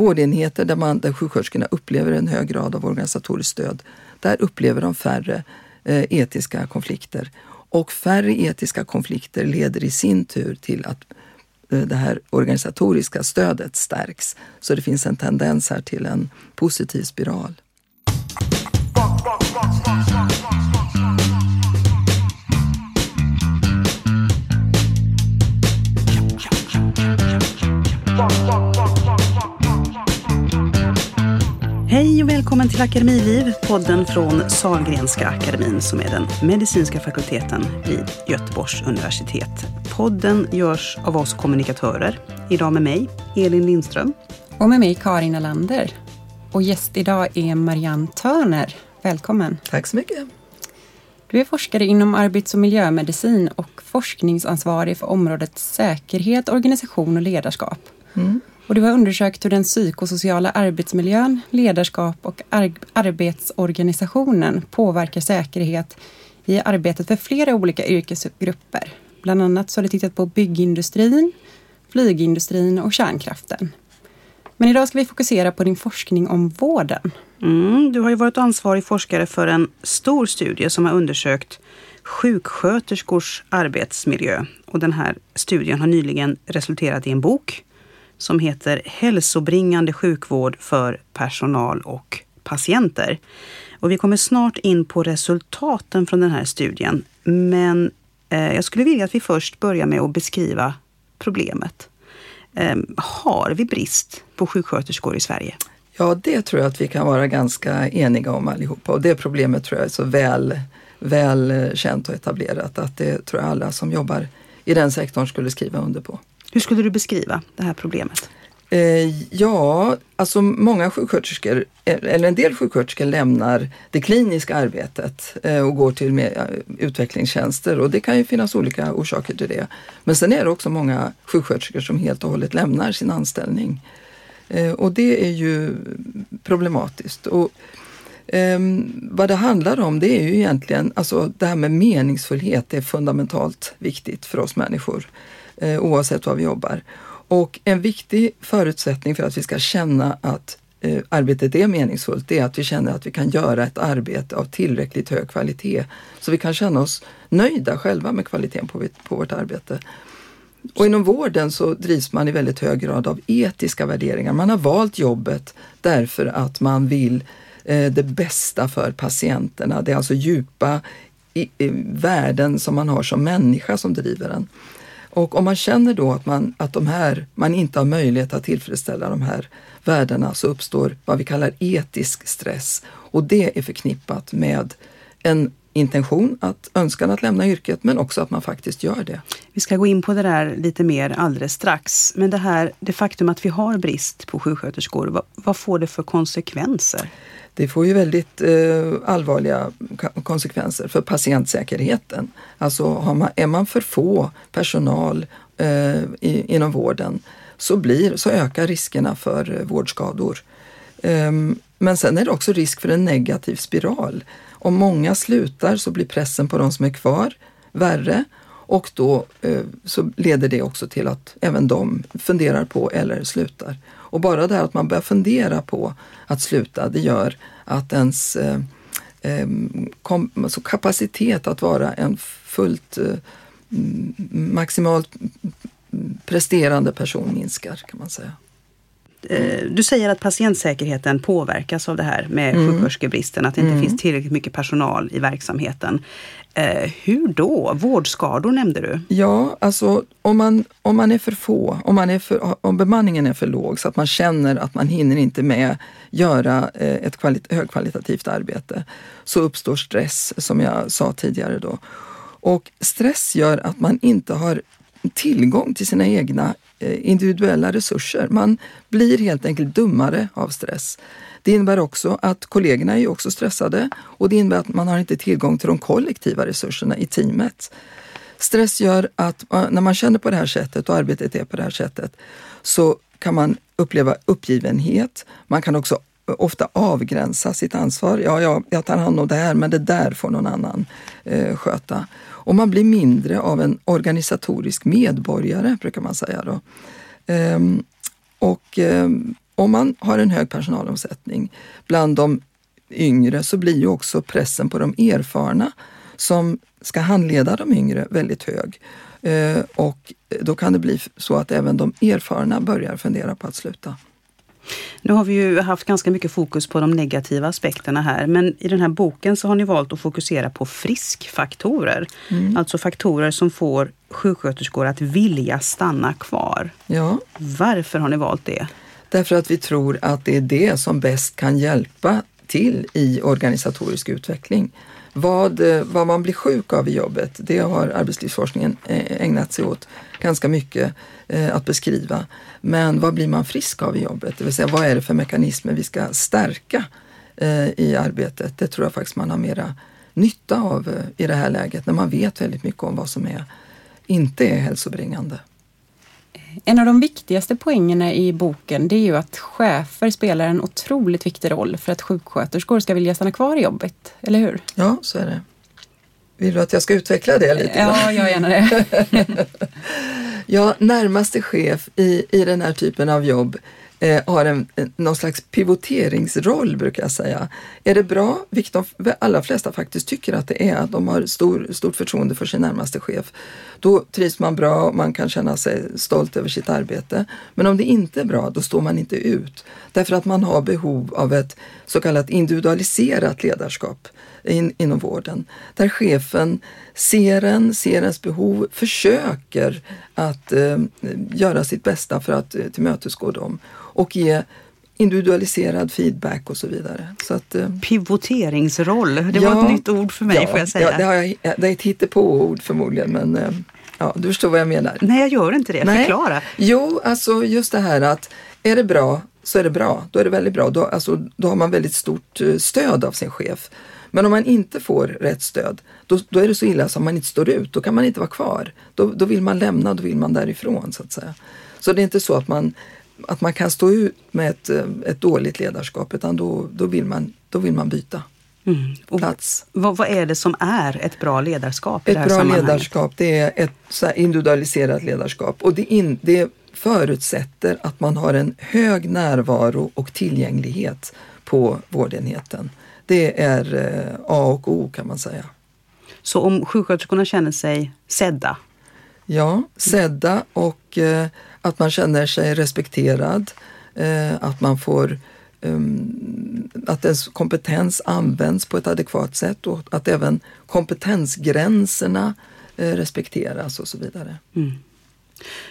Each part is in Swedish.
vårdenheter där, man, där sjuksköterskorna upplever en hög grad av organisatoriskt stöd, där upplever de färre eh, etiska konflikter. Och färre etiska konflikter leder i sin tur till att eh, det här organisatoriska stödet stärks. Så det finns en tendens här till en positiv spiral. Hej och välkommen till Akademiliv, podden från Salgrenska akademin som är den medicinska fakulteten vid Göteborgs universitet. Podden görs av oss kommunikatörer. Idag med mig, Elin Lindström. Och med mig, Karin Alander. Och gäst idag är Marianne Törner. Välkommen. Tack så mycket. Du är forskare inom arbets och miljömedicin och forskningsansvarig för området säkerhet, organisation och ledarskap. Mm. Och du har undersökt hur den psykosociala arbetsmiljön, ledarskap och ar arbetsorganisationen påverkar säkerhet i arbetet för flera olika yrkesgrupper. Bland annat så har du tittat på byggindustrin, flygindustrin och kärnkraften. Men idag ska vi fokusera på din forskning om vården. Mm, du har ju varit ansvarig forskare för en stor studie som har undersökt sjuksköterskors arbetsmiljö. Och den här studien har nyligen resulterat i en bok som heter Hälsobringande sjukvård för personal och patienter. Och vi kommer snart in på resultaten från den här studien. Men eh, jag skulle vilja att vi först börjar med att beskriva problemet. Eh, har vi brist på sjuksköterskor i Sverige? Ja, det tror jag att vi kan vara ganska eniga om allihopa. Och det problemet tror jag är så väl, väl känt och etablerat att det tror jag alla som jobbar i den sektorn skulle skriva under på. Hur skulle du beskriva det här problemet? Eh, ja, alltså många sjuksköterskor, eh, eller en del sjuksköterskor lämnar det kliniska arbetet eh, och går till utvecklingstjänster och det kan ju finnas olika orsaker till det. Men sen är det också många sjuksköterskor som helt och hållet lämnar sin anställning. Och det är ju problematiskt. Och, ehm, vad det handlar om det är ju egentligen, alltså det här med meningsfullhet det är fundamentalt viktigt för oss människor eh, oavsett var vi jobbar. Och en viktig förutsättning för att vi ska känna att eh, arbetet är meningsfullt, det är att vi känner att vi kan göra ett arbete av tillräckligt hög kvalitet. Så vi kan känna oss nöjda själva med kvaliteten på, på vårt arbete. Och inom vården så drivs man i väldigt hög grad av etiska värderingar. Man har valt jobbet därför att man vill eh, det bästa för patienterna. Det är alltså djupa i, i, värden som man har som människa som driver en. Och om man känner då att, man, att de här, man inte har möjlighet att tillfredsställa de här värdena så uppstår vad vi kallar etisk stress. Och det är förknippat med en intention, att önskan att lämna yrket, men också att man faktiskt gör det. Vi ska gå in på det där lite mer alldeles strax. Men det här, det faktum att vi har brist på sjuksköterskor, vad, vad får det för konsekvenser? Det får ju väldigt eh, allvarliga konsekvenser för patientsäkerheten. Alltså man, är man för få personal eh, i, inom vården så, blir, så ökar riskerna för eh, vårdskador. Eh, men sen är det också risk för en negativ spiral. Om många slutar så blir pressen på de som är kvar värre och då eh, så leder det också till att även de funderar på eller slutar. Och bara det här att man börjar fundera på att sluta, det gör att ens eh, eh kom, alltså kapacitet att vara en fullt eh, maximalt presterande person minskar kan man säga. Eh, du säger att patientsäkerheten påverkas av det här med mm. sjuksköterskebristen, att det inte mm. finns tillräckligt mycket personal i verksamheten. Eh, hur då? Vårdskador nämnde du. Ja, alltså om man, om man är för få, om, man är för, om bemanningen är för låg så att man känner att man hinner inte med göra eh, ett kvalit högkvalitativt arbete så uppstår stress som jag sa tidigare då. Och stress gör att man inte har tillgång till sina egna eh, individuella resurser. Man blir helt enkelt dummare av stress. Det innebär också att kollegorna är också stressade och det innebär att man har inte tillgång till de kollektiva resurserna i teamet. Stress gör att eh, när man känner på det här sättet och arbetet är på det här sättet så kan man uppleva uppgivenhet. Man kan också ofta avgränsa sitt ansvar. Ja, ja, jag tar hand om det här, men det där får någon annan eh, sköta. Och man blir mindre av en organisatorisk medborgare, brukar man säga. Då. Ehm, och, ehm, om man har en hög personalomsättning bland de yngre så blir ju också pressen på de erfarna som ska handleda de yngre väldigt hög. Eh, och då kan det bli så att även de erfarna börjar fundera på att sluta. Nu har vi ju haft ganska mycket fokus på de negativa aspekterna här, men i den här boken så har ni valt att fokusera på friskfaktorer. Mm. Alltså faktorer som får sjuksköterskor att vilja stanna kvar. Ja. Varför har ni valt det? Därför att vi tror att det är det som bäst kan hjälpa till i organisatorisk utveckling. Vad, eh, vad man blir sjuk av i jobbet, det har arbetslivsforskningen eh, ägnat sig åt ganska mycket eh, att beskriva. Men vad blir man frisk av i jobbet? Det vill säga vad är det för mekanismer vi ska stärka i arbetet? Det tror jag faktiskt man har mera nytta av i det här läget när man vet väldigt mycket om vad som är, inte är hälsobringande. En av de viktigaste poängerna i boken det är ju att chefer spelar en otroligt viktig roll för att sjuksköterskor ska vilja stanna kvar i jobbet, eller hur? Ja, så är det. Vill du att jag ska utveckla det lite? Ja, jag gärna det. ja, närmaste chef i, i den här typen av jobb eh, har en, någon slags pivoteringsroll brukar jag säga. Är det bra, vilket de allra flesta faktiskt tycker att det är, att de har stor, stort förtroende för sin närmaste chef, då trivs man bra och man kan känna sig stolt över sitt arbete. Men om det inte är bra, då står man inte ut. Därför att man har behov av ett så kallat individualiserat ledarskap in, inom vården. Där chefen ser en, ser ens behov, försöker att eh, göra sitt bästa för att eh, tillmötesgå dem och ge individualiserad feedback och så vidare. Så att, eh, Pivoteringsroll, det ja, var ett nytt ord för mig ja, får jag säga. Ja, det, har jag, det är ett hittepåord förmodligen men eh, ja, du förstår vad jag menar. Nej, jag gör inte det. Nej. Förklara. Jo, alltså just det här att är det bra så är det bra. Då är det väldigt bra. Då, alltså, då har man väldigt stort eh, stöd av sin chef. Men om man inte får rätt stöd, då, då är det så illa som man inte står ut. Då kan man inte vara kvar. Då, då vill man lämna, då vill man därifrån så att säga. Så det är inte så att man att man kan stå ut med ett, eh, ett dåligt ledarskap utan då, då, vill, man, då vill man byta mm. plats. Vad, vad, är det som är ett bra ledarskap? ett bra ledarskap det är ett så individualiserat ledarskap och det, in, det förutsätter att man har en hög närvaro och tillgänglighet på vårdenheten. Det är eh, A och O kan man säga. Så om sjuksköterskorna känner sig sedda? Ja, sedda och eh, att man känner sig respekterad, eh, att man får um, att ens kompetens används på ett adekvat sätt och att även kompetensgränserna respekteras och så vidare. Mm.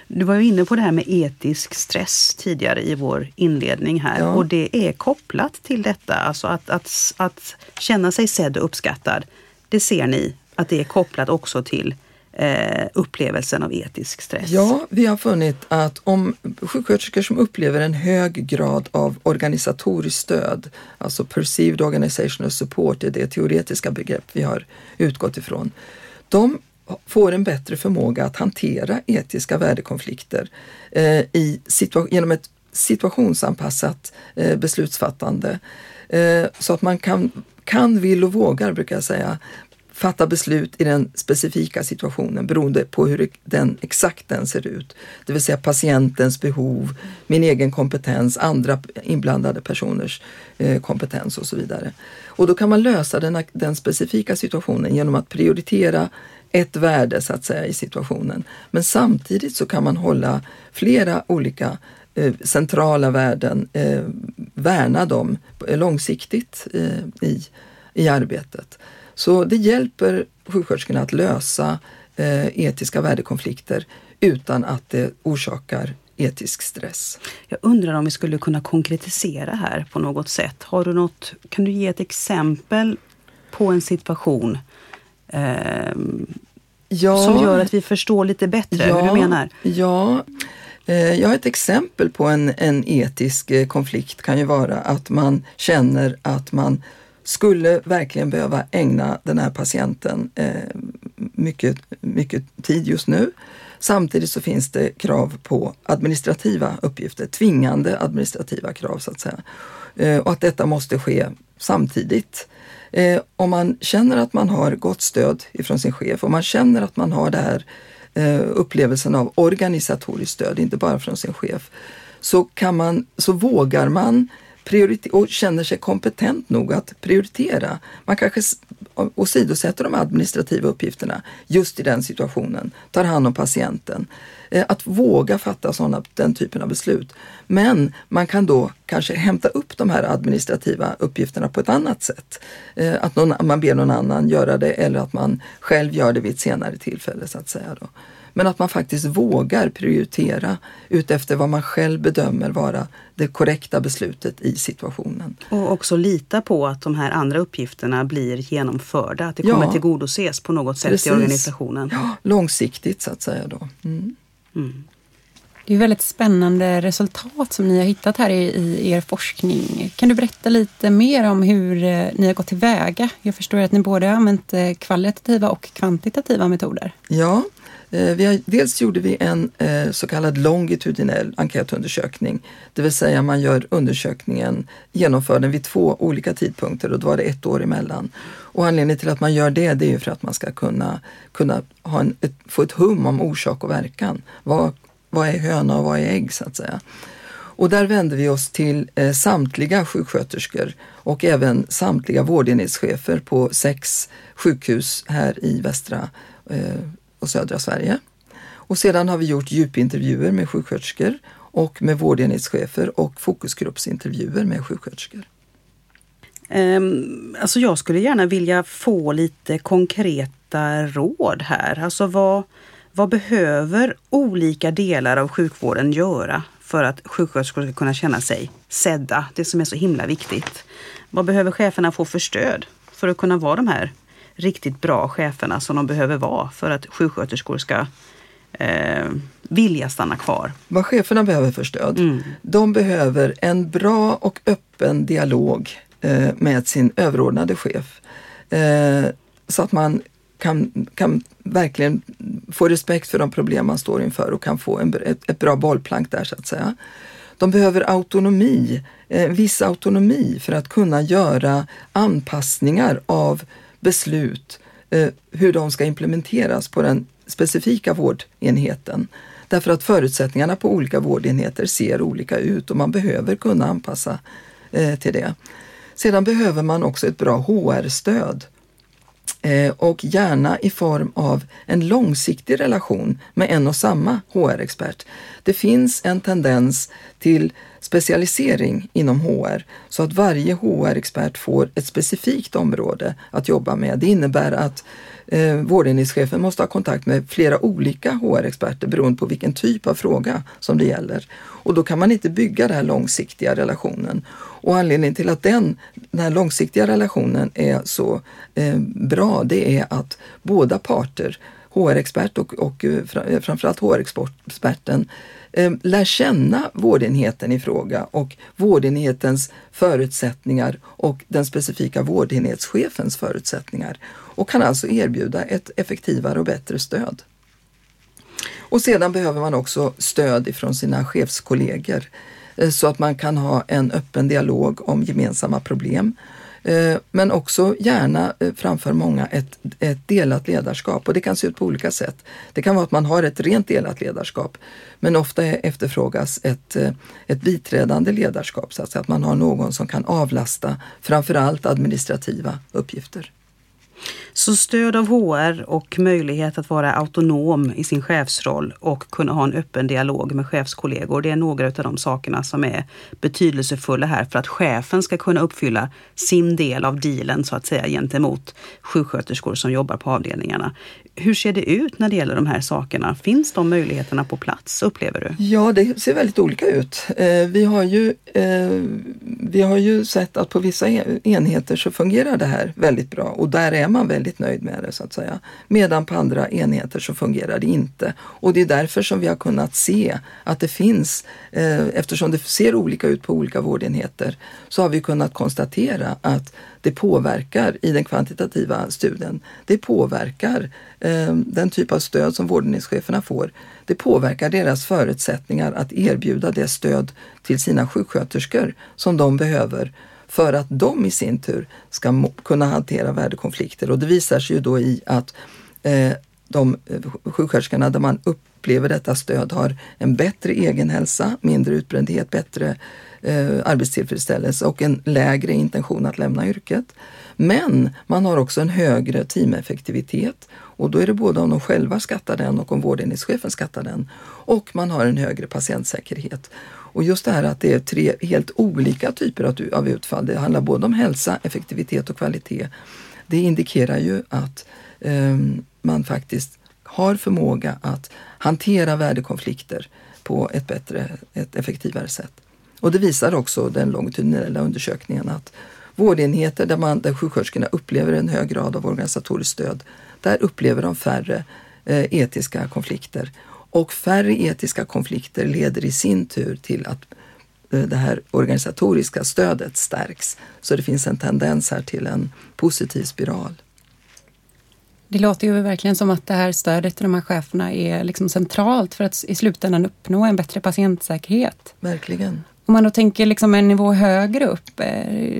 Du var ju inne på det här med etisk stress tidigare i vår inledning här ja. och det är kopplat till detta, alltså att, att, att känna sig sedd och uppskattad. Det ser ni att det är kopplat också till eh, upplevelsen av etisk stress? Ja, vi har funnit att om sjuksköterskor som upplever en hög grad av organisatoriskt stöd, alltså perceived organizational support är det teoretiska begrepp vi har utgått ifrån, de får en bättre förmåga att hantera etiska värdekonflikter eh, i genom ett situationsanpassat eh, beslutsfattande. Eh, så att man kan, kan, vill och vågar, brukar jag säga, fatta beslut i den specifika situationen beroende på hur den, exakt den ser ut. Det vill säga patientens behov, min egen kompetens, andra inblandade personers eh, kompetens och så vidare. Och då kan man lösa den, den specifika situationen genom att prioritera ett värde så att säga i situationen. Men samtidigt så kan man hålla flera olika eh, centrala värden, eh, värna dem eh, långsiktigt eh, i, i arbetet. Så det hjälper sjuksköterskorna att lösa eh, etiska värdekonflikter utan att det orsakar etisk stress. Jag undrar om vi skulle kunna konkretisera här på något sätt. Har du något, kan du ge ett exempel på en situation eh, ja, som gör att vi förstår lite bättre ja, hur du menar? Ja, eh, jag har ett exempel på en, en etisk eh, konflikt kan ju vara att man känner att man skulle verkligen behöva ägna den här patienten eh, mycket, mycket tid just nu. Samtidigt så finns det krav på administrativa uppgifter, tvingande administrativa krav så att säga. Eh, och att detta måste ske samtidigt. Eh, om man känner att man har gott stöd ifrån sin chef och man känner att man har det här eh, upplevelsen av organisatoriskt stöd, inte bara från sin chef, så, kan man, så vågar man och känner sig kompetent nog att prioritera. Man kanske åsidosätter de administrativa uppgifterna just i den situationen, tar hand om patienten. Eh, att våga fatta såna, den typen av beslut. Men man kan då kanske hämta upp de här administrativa uppgifterna på ett annat sätt. Eh, att någon, man ber någon annan göra det eller att man själv gör det vid ett senare tillfälle så att säga. Då. Men att man faktiskt vågar prioritera utefter vad man själv bedömer vara det korrekta beslutet i situationen. Och också lita på att de här andra uppgifterna blir genomförda, att det kommer ja, tillgodoses på något sätt precis. i organisationen. Ja, långsiktigt så att säga då. Mm. Mm. Det är väldigt spännande resultat som ni har hittat här i, i, er forskning. Kan du berätta lite mer om hur eh, ni har gått tillväga? Jag förstår att ni både har använt eh, kvalitativa och kvantitativa metoder. Ja, eh, vi har, dels gjorde vi en så kallad longitudinell enkätundersökning, det vill säga man gör undersökningen, genomför den vid två olika tidpunkter och då var det ett år emellan. Och anledningen till att man gör det, det är ju för att man ska kunna, kunna ha en, ett, få ett hum om orsak och verkan. Vad, vad är höna och vad är ägg så att säga. Och där vände vi oss till eh, samtliga sjuksköterskor och även samtliga vårdenhetschefer på sex sjukhus här i västra eh, och södra Sverige. Och sedan har vi gjort djupintervjuer med sjuksköterskor och med vårdenhetschefer och fokusgruppsintervjuer med sjuksköterskor. Um, alltså jag skulle gärna vilja få lite konkreta råd här. Alltså vad, vad behöver olika delar av sjukvården göra för att sjuksköterskor ska kunna känna sig sedda? Det som är så himla viktigt. Vad behöver cheferna få för stöd för att kunna vara de här riktigt bra cheferna som de behöver vara för att sjuksköterskor ska eh, vilja stanna kvar. Vad cheferna behöver för stöd? Mm. De behöver en bra och öppen dialog Eh, med sin överordnade chef. Eh, så att man kan, kan verkligen få respekt för de problem man står inför och kan få en, ett, ett bra bollplank där så att säga. De behöver autonomi, eh, viss autonomi för att kunna göra anpassningar av beslut eh, hur de ska implementeras på den specifika vårdenheten. Därför att förutsättningarna på olika vårdenheter ser olika ut och man behöver kunna anpassa eh, till det. Sedan behöver man också ett bra HR-stöd eh, och gärna i form av en långsiktig relation med en och samma HR-expert. Det finns en tendens till specialisering inom HR så att varje HR-expert får ett specifikt område att jobba med. Det innebär att eh, vårdenhetschefen måste ha kontakt med flera olika HR-experter beroende på vilken typ av fråga som det gäller. Och då kan man inte bygga den här långsiktiga relationen. Och anledningen till att den, den här långsiktiga relationen är så eh, bra, det är att båda parter, HR-expert och, och eh, eh, framförallt HR-experten, eh, lär känna vårdenheten i fråga och vårdenhetens förutsättningar och den specifika vårdenhetschefens förutsättningar och kan alltså erbjuda ett effektivare och bättre stöd. Och sedan behöver man också stöd ifrån sina chefskollegor eh, så att man kan ha en öppen dialog om gemensamma problem eh, men också gärna eh, framför många ett, ett delat ledarskap och det kan se ut på olika sätt. Det kan vara att man har ett rent delat ledarskap men ofta efterfrågas ett, ett biträdande ledarskap så att, att man har någon som kan avlasta framförallt administrativa uppgifter. Så stöd av HR och möjlighet att vara autonom i sin chefsroll och kunna ha en öppen dialog med chefskollegor. Det är några av de sakerna som är betydelsefulla här för att chefen ska kunna uppfylla sin del av dealen så att säga gentemot sjuksköterskor som jobbar på avdelningarna. Hur ser det ut när det gäller de här sakerna? Finns de möjligheterna på plats upplever du? Ja, det ser väldigt olika ut. Eh, vi har ju, eh, vi har ju sett att på vissa enheter så fungerar det här väldigt bra och där är man väldigt nöjd med det så att säga. Medan på andra enheter så fungerar det inte. Och det är därför som vi har kunnat se att det finns, eh, eftersom det ser olika ut på olika vårdenheter, så har vi kunnat konstatera att det påverkar i den kvantitativa studien. Det påverkar eh, den typ av stöd som vårdenhetscheferna får. Det påverkar deras förutsättningar att erbjuda det stöd till sina sjuksköterskor som de behöver för att de i sin tur ska kunna hantera värdekonflikter. Och det visar sig ju då i att eh, de eh, sjuksköterskorna där man upplever detta stöd har en bättre egen hälsa, mindre utbrändhet, bättre eh, arbetstillfredsställelse och en lägre intention att lämna yrket. Men man har också en högre teameffektivitet och då är det både om de själva skattar den och om vårdenhetschefen skattar den. Och man har en högre patientsäkerhet. Och just det här att det är tre helt olika typer av utfall, det handlar både om hälsa, effektivitet och kvalitet. Det indikerar ju att eh, Ehm, man faktiskt har förmåga att hantera värdekonflikter på ett bättre, ett effektivare sätt. Och det visar också den longitudinella undersökningen att vårdenheter där, man, där sjuksköterskorna upplever en hög grad av organisatoriskt stöd, där upplever de färre eh, etiska konflikter. Och färre etiska konflikter leder i sin tur till att eh, det här organisatoriska stödet stärks. Så det finns en tendens här till en positiv spiral. Det låter ju verkligen som att det här stödet till de här cheferna är liksom centralt för att i slutändan uppnå en bättre patientsäkerhet. Verkligen. Om man då tänker liksom en nivå högre upp, eh,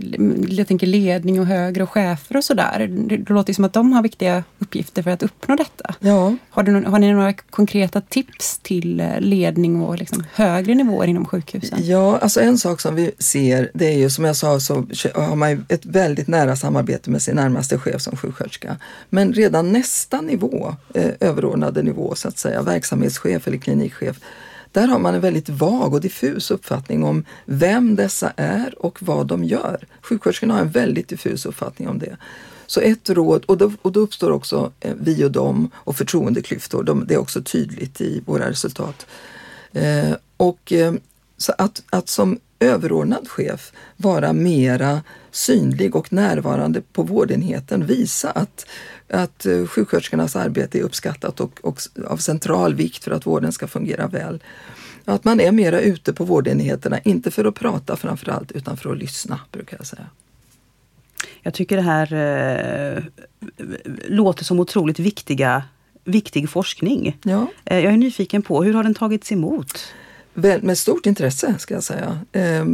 jag tänker ledning och högre och chefer och sådär. Det låter som att de har viktiga uppgifter för att uppnå detta. Ja. Har, du, har ni några konkreta tips till eh, ledning och liksom högre nivåer inom sjukhusen? Ja, alltså en sak som vi ser, det är ju som jag sa så har man ett väldigt nära samarbete med sin närmaste chef som sjuksköterska. Men redan nästa nivå, eh, överordnade nivå så att säga, verksamhetschef eller klinikchef, där har man en väldigt vag och diffus uppfattning om vem dessa är och vad de gör. Sjuksköterskorna har en väldigt diffus uppfattning om det. Så ett råd, och då, och då uppstår också eh, vi och dem och förtroendeklyftor. De, det är också tydligt i våra resultat. Eh, och eh, så att, att som överordnad chef vara mera synlig och närvarande på vårdenheten, visa att att eh, sjuksköterskornas arbete är uppskattat och, och av central vikt för att vården ska fungera väl. Att man är mera ute på vårdenheterna, inte för att prata framförallt, utan för att lyssna, brukar jag säga. Jag tycker det här eh, låter som otroligt viktiga, viktig forskning. Ja. Eh, jag är nyfiken på, hur har den tagits emot? Med stort intresse ska jag säga. Eh,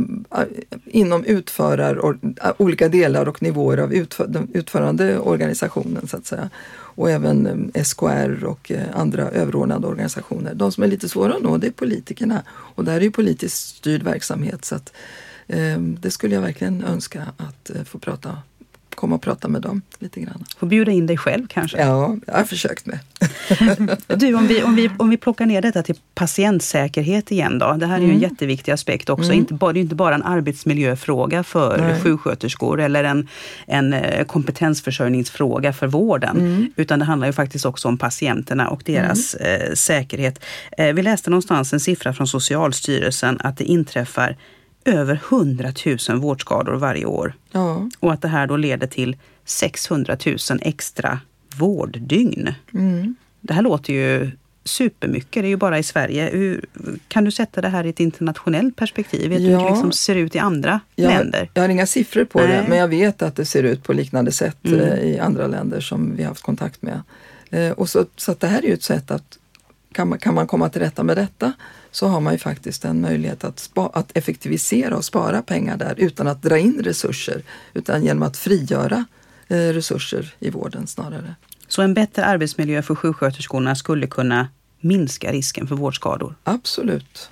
inom utförar, och, olika delar och nivåer av utför, den utförande organisationen så att säga. Och även ehm, SKR och eh, andra överordnade organisationer. De som är lite svåra att nå det är politikerna. Och där är ju politiskt styrd verksamhet så att eh, det skulle jag verkligen önska att eh, få prata komma och prata med dem lite grann. Får bjuda in dig själv kanske? Ja, jag har försökt med. du, om vi, om, vi, om vi plockar ner detta till patientsäkerhet igen då. Det här är ju en mm. jätteviktig aspekt också. Mm. Inte bara, det är inte bara en arbetsmiljöfråga för Nej. sjuksköterskor eller en, en eh, kompetensförsörjningsfråga för vården. Mm. Utan det handlar ju faktiskt också om patienterna och deras mm. eh, säkerhet. Eh, vi läste någonstans en siffra från Socialstyrelsen att det inträffar över 100 000 vårdskador varje år. Ja. Och att det här då leder till 600 000 extra vårddygn. Mm. Det här låter ju supermycket, det är ju bara i Sverige. Hur, kan du sätta det här i ett internationellt perspektiv? Vet ja. du hur det liksom ser ut i andra jag, länder? Jag har inga siffror på Nej. det, men jag vet att det ser ut på liknande sätt mm. Eh, i andra länder som vi har haft kontakt med. Eh, och så, så det här är ju ett sätt att kan man, kan man komma till rätta med detta så har man ju faktiskt en möjlighet att, spa, att effektivisera och spara pengar där utan att dra in resurser, utan genom att frigöra eh, resurser i vården snarare. Så en bättre arbetsmiljö för sjuksköterskorna skulle kunna minska risken för vårdskador? Absolut.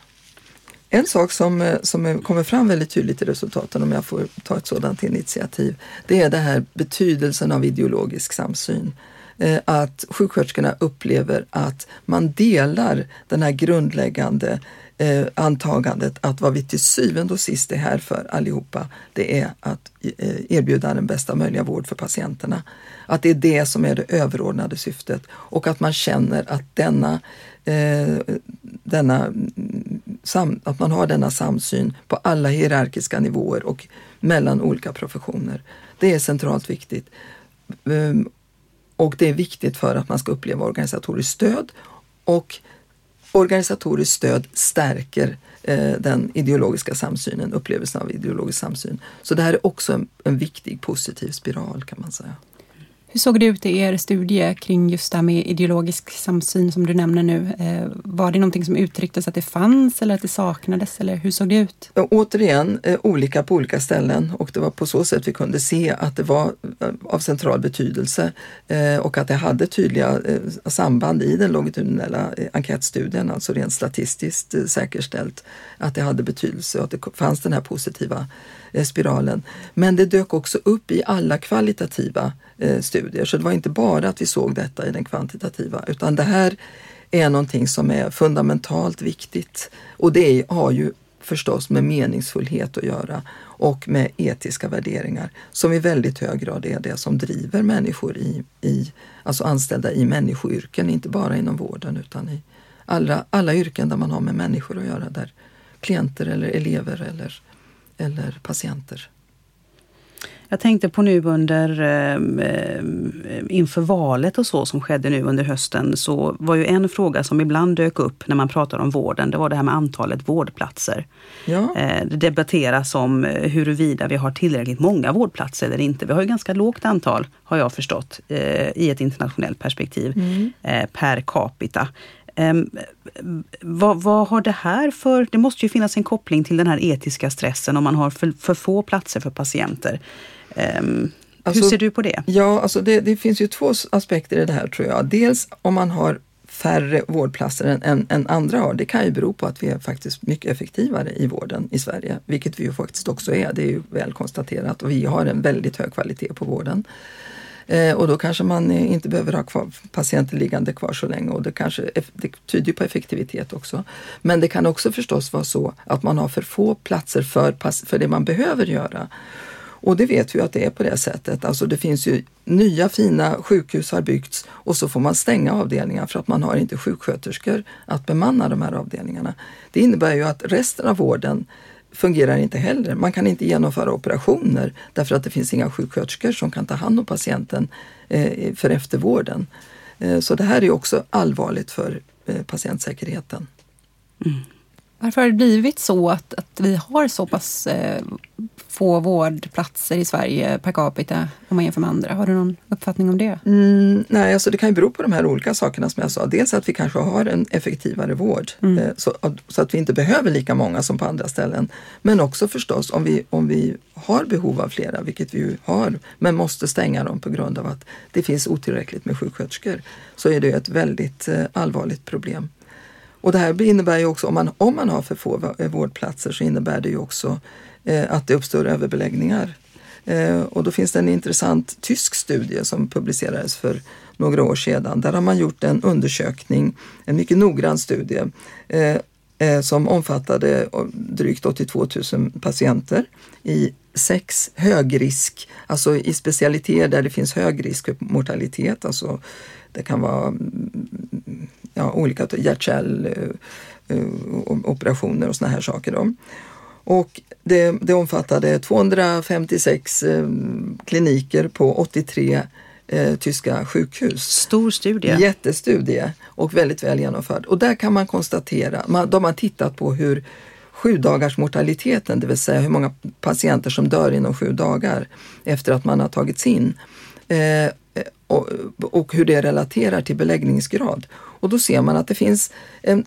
En sak som, eh, som kommer fram väldigt tydligt i resultaten, om jag får ta ett sådant initiativ, det är det här betydelsen av ideologisk samsyn. Eh, att sjuksköterskorna upplever att man delar den här grundläggande eh, antagandet att vad vi till syvende och sist är här för allihopa, det är att eh, erbjuda den bästa möjliga vård för patienterna. Att det är det som är det överordnade syftet och att man känner att denna, eh, denna sam, att man har denna samsyn på alla hierarkiska nivåer och mellan olika professioner. Det är centralt viktigt. Ehm, och det är viktigt för att man ska uppleva organisatoriskt stöd och organisatoriskt stöd stärker eh, den ideologiska samsynen, upplevelsen av ideologisk samsyn. Så det här är också en, en viktig positiv spiral kan man säga. Hur såg det ut i er studie kring just det här med ideologisk samsyn som du nämner nu? Eh, var det någonting som uttrycktes att det fanns eller att det saknades eller hur såg det ut? Återigen eh, olika på olika ställen och det var på så sätt vi kunde se att det var eh, av central betydelse och att det hade tydliga samband i den longitudinella enkätstudien, alltså rent statistiskt säkerställt att det hade betydelse och att det fanns den här positiva Eh, spiralen. Men det dök också upp i alla kvalitativa Eh, studier. Så det var inte bara att vi såg detta i den kvantitativa utan det här är någonting som är fundamentalt viktigt. Och det har ju förstås med meningsfullhet att göra och med etiska värderingar som i väldigt hög grad är det som driver människor i, i alltså anställda i människoyrken, inte bara inom vården utan i alla, alla yrken där man har med människor att göra, där klienter eller elever eller, eller patienter jag tänkte på nu under eh, inför valet och så som skedde nu under hösten så var ju en fråga som ibland dök upp när man pratar om vården, det var det här med antalet vårdplatser. Ja. Eh, det debatteras om eh, huruvida vi har tillräckligt många vårdplatser eller inte. Vi har ju ganska lågt antal, har jag förstått, i ett internationellt perspektiv mm. per capita. Um, vad, vad, har det här för... Det måste ju finnas en koppling till den här etiska stressen om man har för, för få platser för patienter. Um, alltså, hur ser du på det? Ja, alltså det, det, finns ju två aspekter i det här tror jag. Dels om man har färre vårdplatser än, än, än, andra har. Det kan ju bero på att vi är faktiskt mycket effektivare i vården i Sverige, vilket vi ju faktiskt också är. Det är ju väl konstaterat och vi har en väldigt hög kvalitet på vården. Eh, och då kanske man eh, inte behöver ha kvar patienter liggande kvar så länge och det, kanske, det tyder på effektivitet också. Men det kan också förstås vara så att man har för få platser för, för det man behöver göra. Och det vet vi att det är på det sättet. Alltså det finns ju nya fina sjukhus har byggts och så får man stänga avdelningar för att man har inte sjuksköterskor att bemanna de här avdelningarna. Det innebär ju att resten av vården fungerar inte heller. Man kan inte genomföra operationer därför att det finns inga sjuksköterskor som kan ta hand om patienten eh, för eftervården. Eh, så det här är också allvarligt för eh, patientsäkerheten. Mm. Varför har det blivit så att, att vi har så pass eh, få vårdplatser i Sverige per capita om man jämför med andra? Har du någon uppfattning om det? Mm, nej, alltså det kan ju bero på de här olika sakerna som jag sa. Dels att vi kanske har en effektivare vård mm. eh, så, så, att vi inte behöver lika många som på andra ställen. Men också förstås om vi, om vi har behov av flera, vilket vi ju har, men måste stänga dem på grund av att det finns otillräckligt med sjuksköterskor, så är det ett väldigt eh, allvarligt problem. Och det här innebär ju också, om man, om man har för få eh, vårdplatser så innebär det ju också eh, att det uppstår överbeläggningar. Eh, och då finns det en intressant tysk studie som publicerades för några år sedan. Där har man gjort en undersökning, en mycket noggrann studie eh, eh som omfattade eh, drygt 82 000 patienter i sex högrisk, alltså i specialiteter där det finns hög risk för mortalitet, alltså det kan vara mm, ja, olika hjärt-kärloperationer och såna här saker. Då. Och det, det omfattade 256 eh, kliniker på 83 eh, tyska sjukhus. Stor studie. Jättestudie och väldigt väl genomförd. Och där kan man konstatera, man, de har tittat på hur sju dagars mortaliteten, det vill säga hur många patienter som dör inom sju dagar efter att man har tagits in. Eh, och, och, hur det relaterar till beläggningsgrad. Och då ser man att det finns en,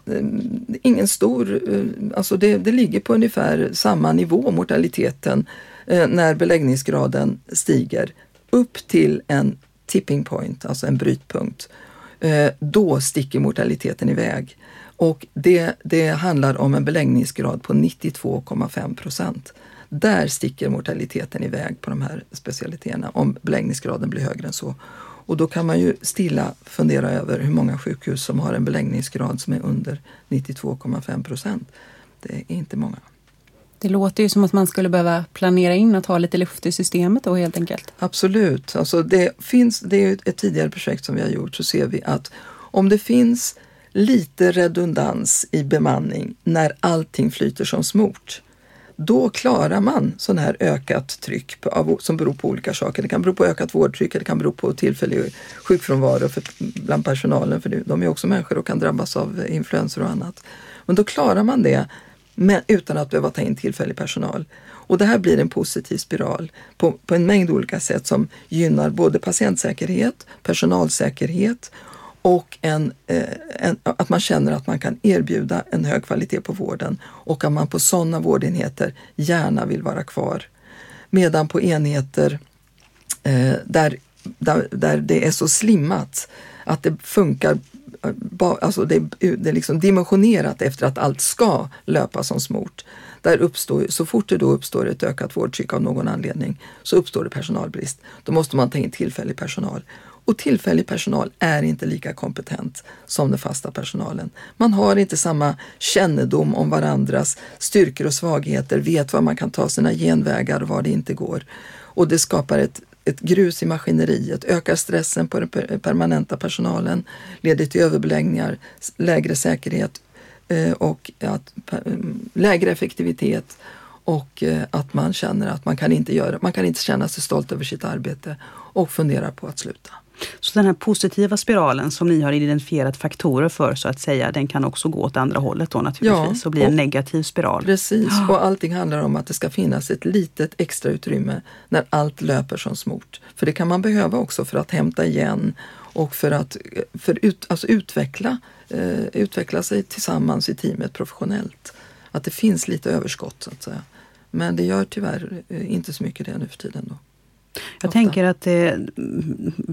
ingen stor, eh, alltså det, det ligger på ungefär samma nivå, mortaliteten, eh, när beläggningsgraden stiger upp till en tipping point, alltså en brytpunkt. Eh, då sticker mortaliteten iväg. Och det, det handlar om en beläggningsgrad på 92,5 procent. Där sticker mortaliteten iväg på de här specialiteterna om beläggningsgraden blir högre än så. Och då kan man ju stilla fundera över hur många sjukhus som har en beläggningsgrad som är under 92,5 procent. Det är inte många. Det låter ju som att man skulle behöva planera in att ha lite luft i systemet då helt enkelt. Absolut. Alltså det, finns, det är ett tidigare projekt som vi har gjort så ser vi att om det finns lite redundans i bemanning när allting flyter som smort då klarar man sån här ökat tryck på, som beror på olika saker. Det kan bero på ökat vårdtryck, det kan bero på tillfällig sjukfrånvaro för, bland personalen, för de är också människor och kan drabbas av influenser och annat. Men då klarar man det men utan att behöva ta in tillfällig personal. Och det här blir en positiv spiral på, på en mängd olika sätt som gynnar både patientsäkerhet, personalsäkerhet och en, eh, en, att man känner att man kan erbjuda en hög kvalitet på vården och att man på sådana vårdenheter gärna vill vara kvar. Medan på enheter eh, där, där, där det är så slimmat att det funkar eh, alltså det, det är liksom dimensionerat efter att allt ska löpa som smort. Där uppstår, så fort det då uppstår ett ökat vårdtryck av någon anledning så uppstår det personalbrist. Då måste man ta in tillfällig personal. Och tillfällig personal är inte lika kompetent som den fasta personalen. Man har inte samma kännedom om varandras styrkor och svagheter, vet var man kan ta sina genvägar och var det inte går. Och det skapar ett ett grus i maskineriet, ökar stressen på den permanenta personalen, leder till överbeläggningar, lägre säkerhet eh, och att, mm, lägre effektivitet och eh, att man känner att man kan inte göra, man kan inte känna sig stolt över sitt arbete och funderar på att sluta. Så den här positiva spiralen som ni har identifierat faktorer för så att säga, den kan också gå åt andra hållet då naturligtvis ja, och bli en negativ spiral. Precis, och allting handlar om att det ska finnas ett litet extra utrymme när allt löper som smort. För det kan man behöva också för att hämta igen och för att för ut, alltså utveckla, eh, utveckla sig tillsammans i teamet professionellt. Att det finns lite överskott så att säga. Men det gör tyvärr eh, inte så mycket det nu för tiden. Då. Jag tänker att det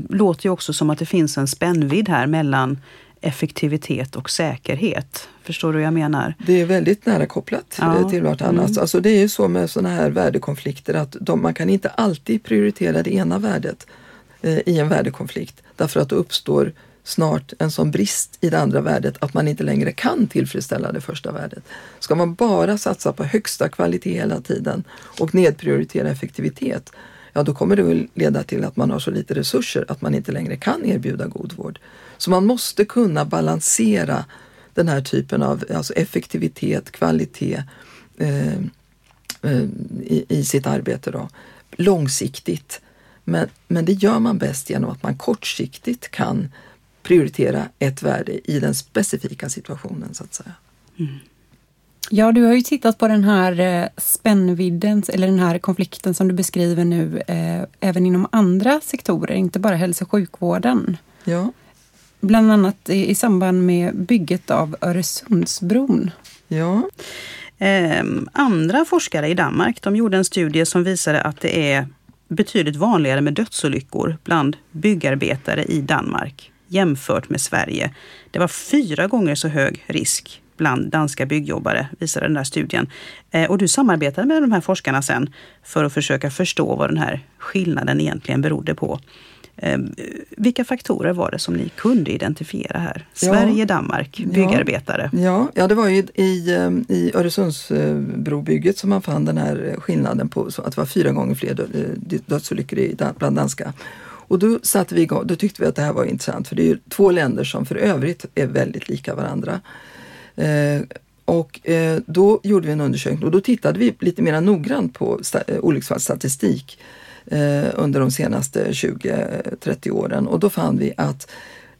låter ju också som att det finns en spännvidd här mellan effektivitet och säkerhet. Förstår du vad jag menar? Det är väldigt nära kopplat ja. till vartannat. Mm. Alltså det är ju så med sådana här värdekonflikter att de, man kan inte alltid prioritera det ena värdet eh, i en värdekonflikt därför att då uppstår snart en sån brist i det andra värdet att man inte längre kan tillfredsställa det första värdet. Ska man bara satsa på högsta kvalitet hela tiden och nedprioritera effektivitet, ja då kommer det leda till att man har så lite resurser att man inte längre kan erbjuda god vård. Så man måste kunna balansera den här typen av alltså effektivitet, kvalitet eh, eh, i, i, sitt arbete då, långsiktigt. Men, men det gör man bäst genom att man kortsiktigt kan prioritera ett värde i den specifika situationen så att säga. Mm. Ja, du har ju tittat på den här eh, spännvidden, eller den här konflikten som du beskriver nu, eh, även inom andra sektorer, inte bara hälso och sjukvården. Ja. Bland annat i, i samband med bygget av Öresundsbron. Ja. Eh, andra forskare i Danmark de gjorde en studie som visade att det är betydligt vanligare med dödsolyckor bland byggarbetare i Danmark jämfört med Sverige. Det var fyra gånger så hög risk bland danska byggjobbare, visade den där studien. Eh, och du samarbetade med de här forskarna sen för att försöka förstå vad den här skillnaden egentligen berodde på. Eh, vilka faktorer var det som ni kunde identifiera här? Sverige, ja, Danmark, byggarbetare. Ja, ja, det var ju i, eh, i Öresundsbrobygget som man fann den här skillnaden på att det var fyra gånger fler dödsolyckor bland danska. Och då satte vi igång, då tyckte vi att det här var intressant för det är ju två länder som för övrigt är väldigt lika varandra. Eh, och eh, då gjorde vi en undersökning och då tittade vi lite mer noggrant på eh, olycksfallsstatistik under de senaste 20-30 åren och då fann vi att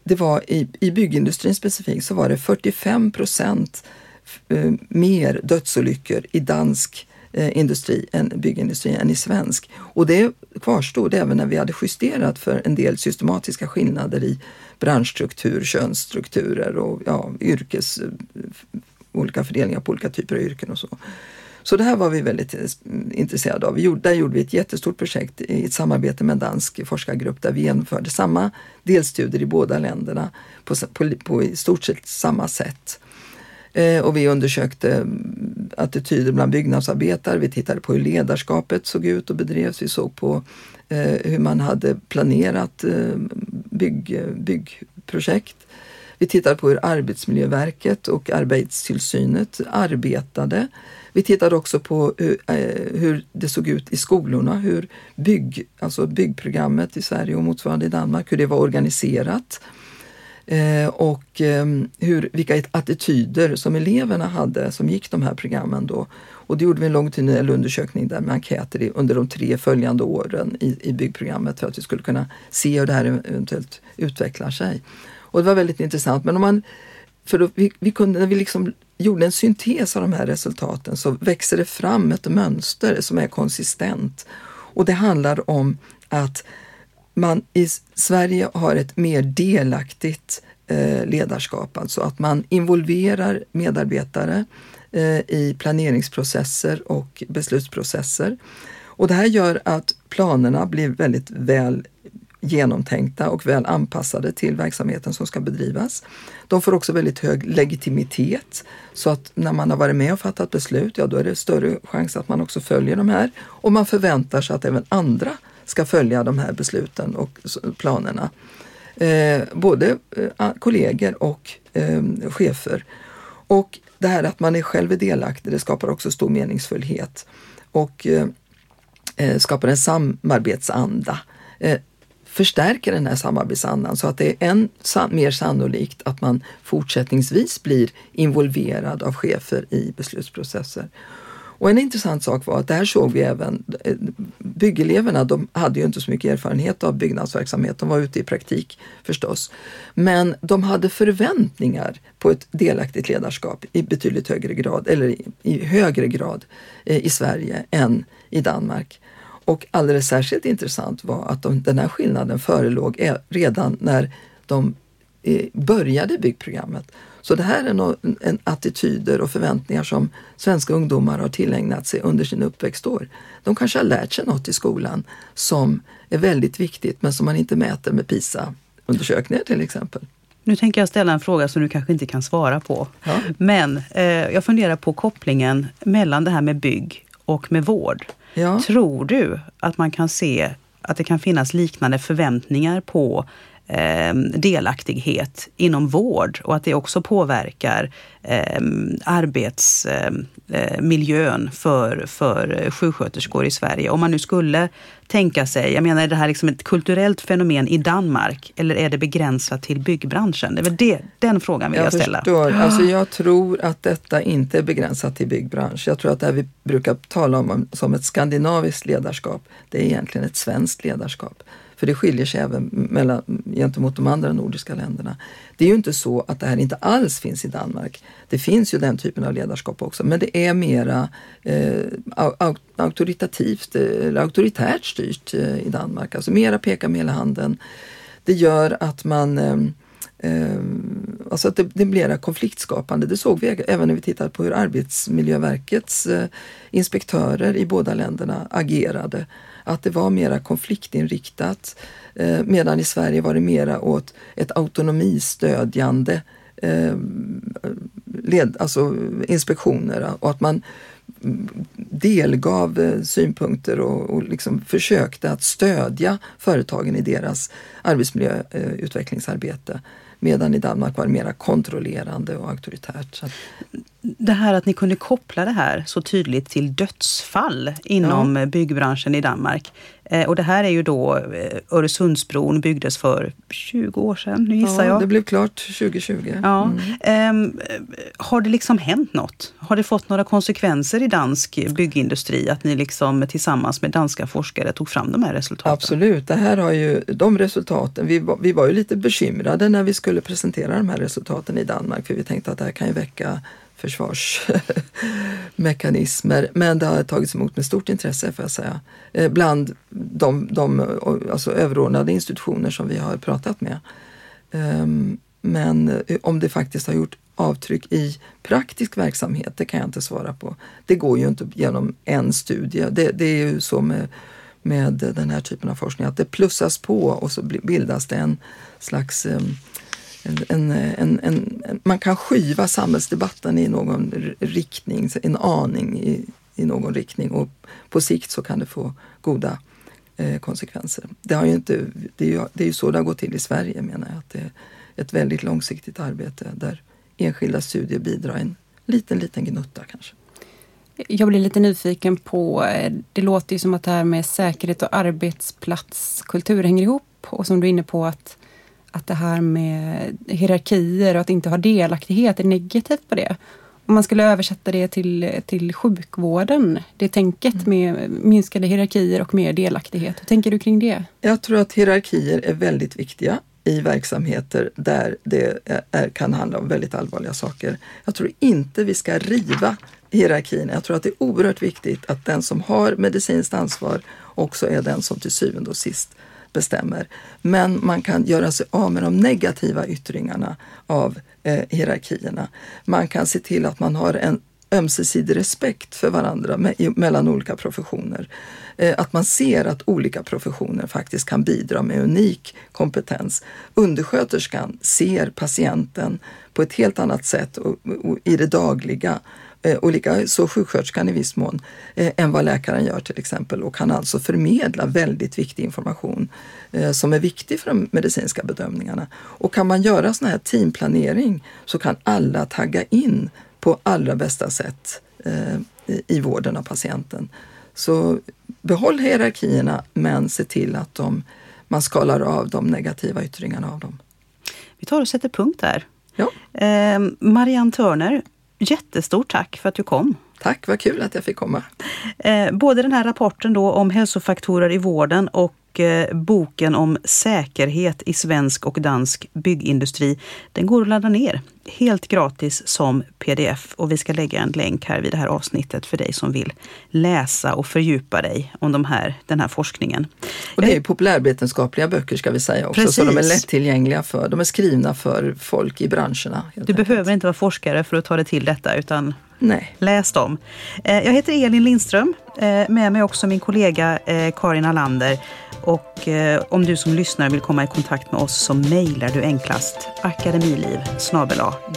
det var i, i byggindustrin specifikt så var det 45 procent mer dödsolyckor i dansk industri, än byggindustri än i svensk. Och det kvarstod även när vi hade justerat för en del systematiska skillnader i branschstruktur, könsstrukturer och ja, yrkes, olika fördelningar på olika typer av yrken och så. Så det här var vi väldigt eh, intresserade av. Vi gjorde, där gjorde vi ett jättestort projekt i ett samarbete med en dansk forskargrupp där vi genomförde samma delstudier i båda länderna på, på, på i stort sett samma sätt. Eh, och vi undersökte mm, attityder bland byggnadsarbetare. Vi tittade på hur ledarskapet såg ut och bedrevs. Vi såg på Eh, hur man hade planerat eh, bygg, byggprojekt. Vi tittade på hur Arbetsmiljöverket och Arbetstillsynet arbetade. Vi tittade också på hur, eh, hur, det såg ut i skolorna, hur bygg, alltså byggprogrammet i Sverige och motsvarande i Danmark, hur det var organiserat. Eh, och eh, hur, vilka attityder som eleverna hade som gick de här programmen då. Och det gjorde vi en longitudinell undersökning där med enkäter under de tre följande åren i, i byggprogrammet för att vi skulle kunna se hur det här eventuellt utvecklar sig. Och det var väldigt intressant. Men om man, för då, vi, vi kunde, när vi liksom gjorde en syntes av de här resultaten så växer det fram ett mönster som är konsistent. Och det handlar om att man i Sverige har ett mer delaktigt eh, ledarskap, alltså att man involverar medarbetare Eh, i planeringsprocesser och beslutsprocesser. Och det här gör att planerna blir väldigt väl genomtänkta och väl anpassade till verksamheten som ska bedrivas. De får också väldigt hög legitimitet så att när man har varit med och fattat beslut, ja då är det större chans att man också följer de här och man förväntar sig att även andra ska följa de här besluten och planerna. Eh, både eh, kollegor och eh, chefer. Och det här att man är själv är delaktig, det skapar också stor meningsfullhet och eh, eh skapar en samarbetsanda. Eh, förstärker den här samarbetsandan så att det är än mer sannolikt att man fortsättningsvis blir involverad av chefer i beslutsprocesser. Och en intressant sak var att där såg vi även eh, byggeleverna, de hade ju inte så mycket erfarenhet av byggnadsverksamhet, de var ute i praktik förstås. Men de hade förväntningar på ett delaktigt ledarskap i betydligt högre grad, eller i, i högre grad eh, i Sverige än i Danmark. Och alldeles särskilt intressant var att de, den här skillnaden förelåg eh, redan när de började byggprogrammet. Så det här är no, en attityder och förväntningar som svenska ungdomar har tillägnat sig under sin uppväxtår. De kanske har lärt sig något i skolan som är väldigt viktigt men som man inte mäter med PISA-undersökningar till exempel. Nu tänker jag ställa en fråga som du kanske inte kan svara på. Ja. Men eh, jag funderar på kopplingen mellan det här med bygg och med vård. Ja. Tror du att man kan se att det kan finnas liknande förväntningar på eh, delaktighet inom vård och att det också påverkar eh, arbetsmiljön eh, för, för sjuksköterskor i Sverige. Om man nu skulle tänka sig, jag menar är det här liksom ett kulturellt fenomen i Danmark eller är det begränsat till byggbranschen? Det är väl det, den frågan vill jag, jag ställa. Förstår. Alltså jag tror att detta inte är begränsat till byggbransch. Jag tror att det här vi brukar tala om som ett skandinaviskt ledarskap, det är egentligen ett svenskt ledarskap. För det skiljer sig även mellan, gentemot de andra nordiska länderna. Det är ju inte så att det här inte alls finns i Danmark. Det finns ju den typen av ledarskap också, men det är mera eh, auktoritativt eh, eller auktoritärt styrt eh, i Danmark. Alltså mera peka med hela handen. Det gör att man eh, eh alltså att det, det blir konfliktskapande. Det såg vi även när vi tittade på hur Arbetsmiljöverkets eh, inspektörer i båda länderna agerade att det var mera konfliktinriktat. Eh, medan i Sverige var det mera åt ett autonomistödjande eh, led, alltså inspektioner och att man mm, delgav eh, synpunkter och, och liksom försökte att stödja företagen i deras arbetsmiljöutvecklingsarbete. Medan i Danmark var det mera kontrollerande och auktoritärt. Så det här att ni kunde koppla det här så tydligt till dödsfall inom ja. byggbranschen i Danmark. Eh, och det här är ju då eh, Öresundsbron byggdes för 20 år sedan, nu gissar ja, jag. det blev klart 2020. Ja. Mm. Eh, har det liksom hänt något? Har det fått några konsekvenser i dansk byggindustri att ni liksom tillsammans med danska forskare tog fram de här resultaten? Absolut, det här har ju de resultaten. Vi var, vi var ju lite bekymrade när vi skulle presentera de här resultaten i Danmark för vi tänkte att det här kan ju väcka försvarsmekanismer. Men det har tagits emot med stort intresse får jag säga. Eh, bland de, de alltså överordnade institutioner som vi har pratat med. Ehm, men eh, om det faktiskt har gjort avtryck i praktisk verksamhet, det kan jag inte svara på. Det går ju inte genom en studie. Det, det är ju så med, med den här typen av forskning att det plussas på och så bildas det en slags ehm, en, en, en, man kan skiva samhällsdebatten i någon riktning, en aning i, i någon riktning och på sikt så kan det få goda eh, konsekvenser. Det, har ju inte, det, är ju, det är ju så det har gått till i Sverige menar jag, att det är ett väldigt långsiktigt arbete där enskilda studier bidrar en liten, liten gnutta kanske. Jag blir lite nyfiken på, eh, det låter ju som att det här med säkerhet och arbetsplatskultur hänger ihop och som du är inne på att att det här med hierarkier och att inte ha delaktighet är negativt på det. Om man skulle översätta det till, till sjukvården, det tänket mm. med minskade hierarkier och mer delaktighet. Hur tänker du kring det? Jag tror att hierarkier är väldigt viktiga i verksamheter där det är, kan handla om väldigt allvarliga saker. Jag tror inte vi ska riva hierarkin. Jag tror att det är oerhört viktigt att den som har medicinskt ansvar också är den som till syvende och sist bestämmer. Men man kan göra sig av med de negativa yttringarna av eh, hierarkierna. Man kan se till att man har en ömsesidig respekt för varandra me mellan olika professioner. Eh, att man ser att olika professioner faktiskt kan bidra med unik kompetens. Undersköterskan ser patienten på ett helt annat sätt och, och, i det dagliga Eh, och likaså sjuksköterskan i viss mån, eh, än vad läkaren gör till exempel och kan alltså förmedla väldigt viktig information eh, som är viktig för de medicinska bedömningarna. Och kan man göra sån här teamplanering så kan alla tagga in på allra bästa sätt i vården av patienten. Så behåll hierarkierna men se till att de, man skalar av de negativa yttringarna av dem. Vi tar och sätter punkt där. Ja. Eh, Marianne Törner, Jättestort tack för att du kom. Tack, vad kul att jag fick komma. Eh, både den här rapporten då om hälsofaktorer i vården och Eh, boken om säkerhet i svensk och dansk byggindustri. Den går att ladda ner helt gratis som pdf och vi ska lägga en länk här vid det här avsnittet för dig som vill läsa och fördjupa dig om de här, den här forskningen. Och det är populärvetenskapliga böcker ska vi säga också, Precis. så de är lättillgängliga för, de är skrivna för folk i branscherna. Du enkelt. behöver inte vara forskare för att ta dig till detta utan Nej. läs dem. Eh, jag heter Elin Lindström, eh, med mig också min kollega Karin Alander. Och eh, om du som lyssnar vill komma i kontakt med oss så mejlar du enklast akademiliv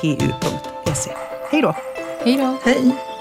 gu.se. Hej då! Hej då! Hej!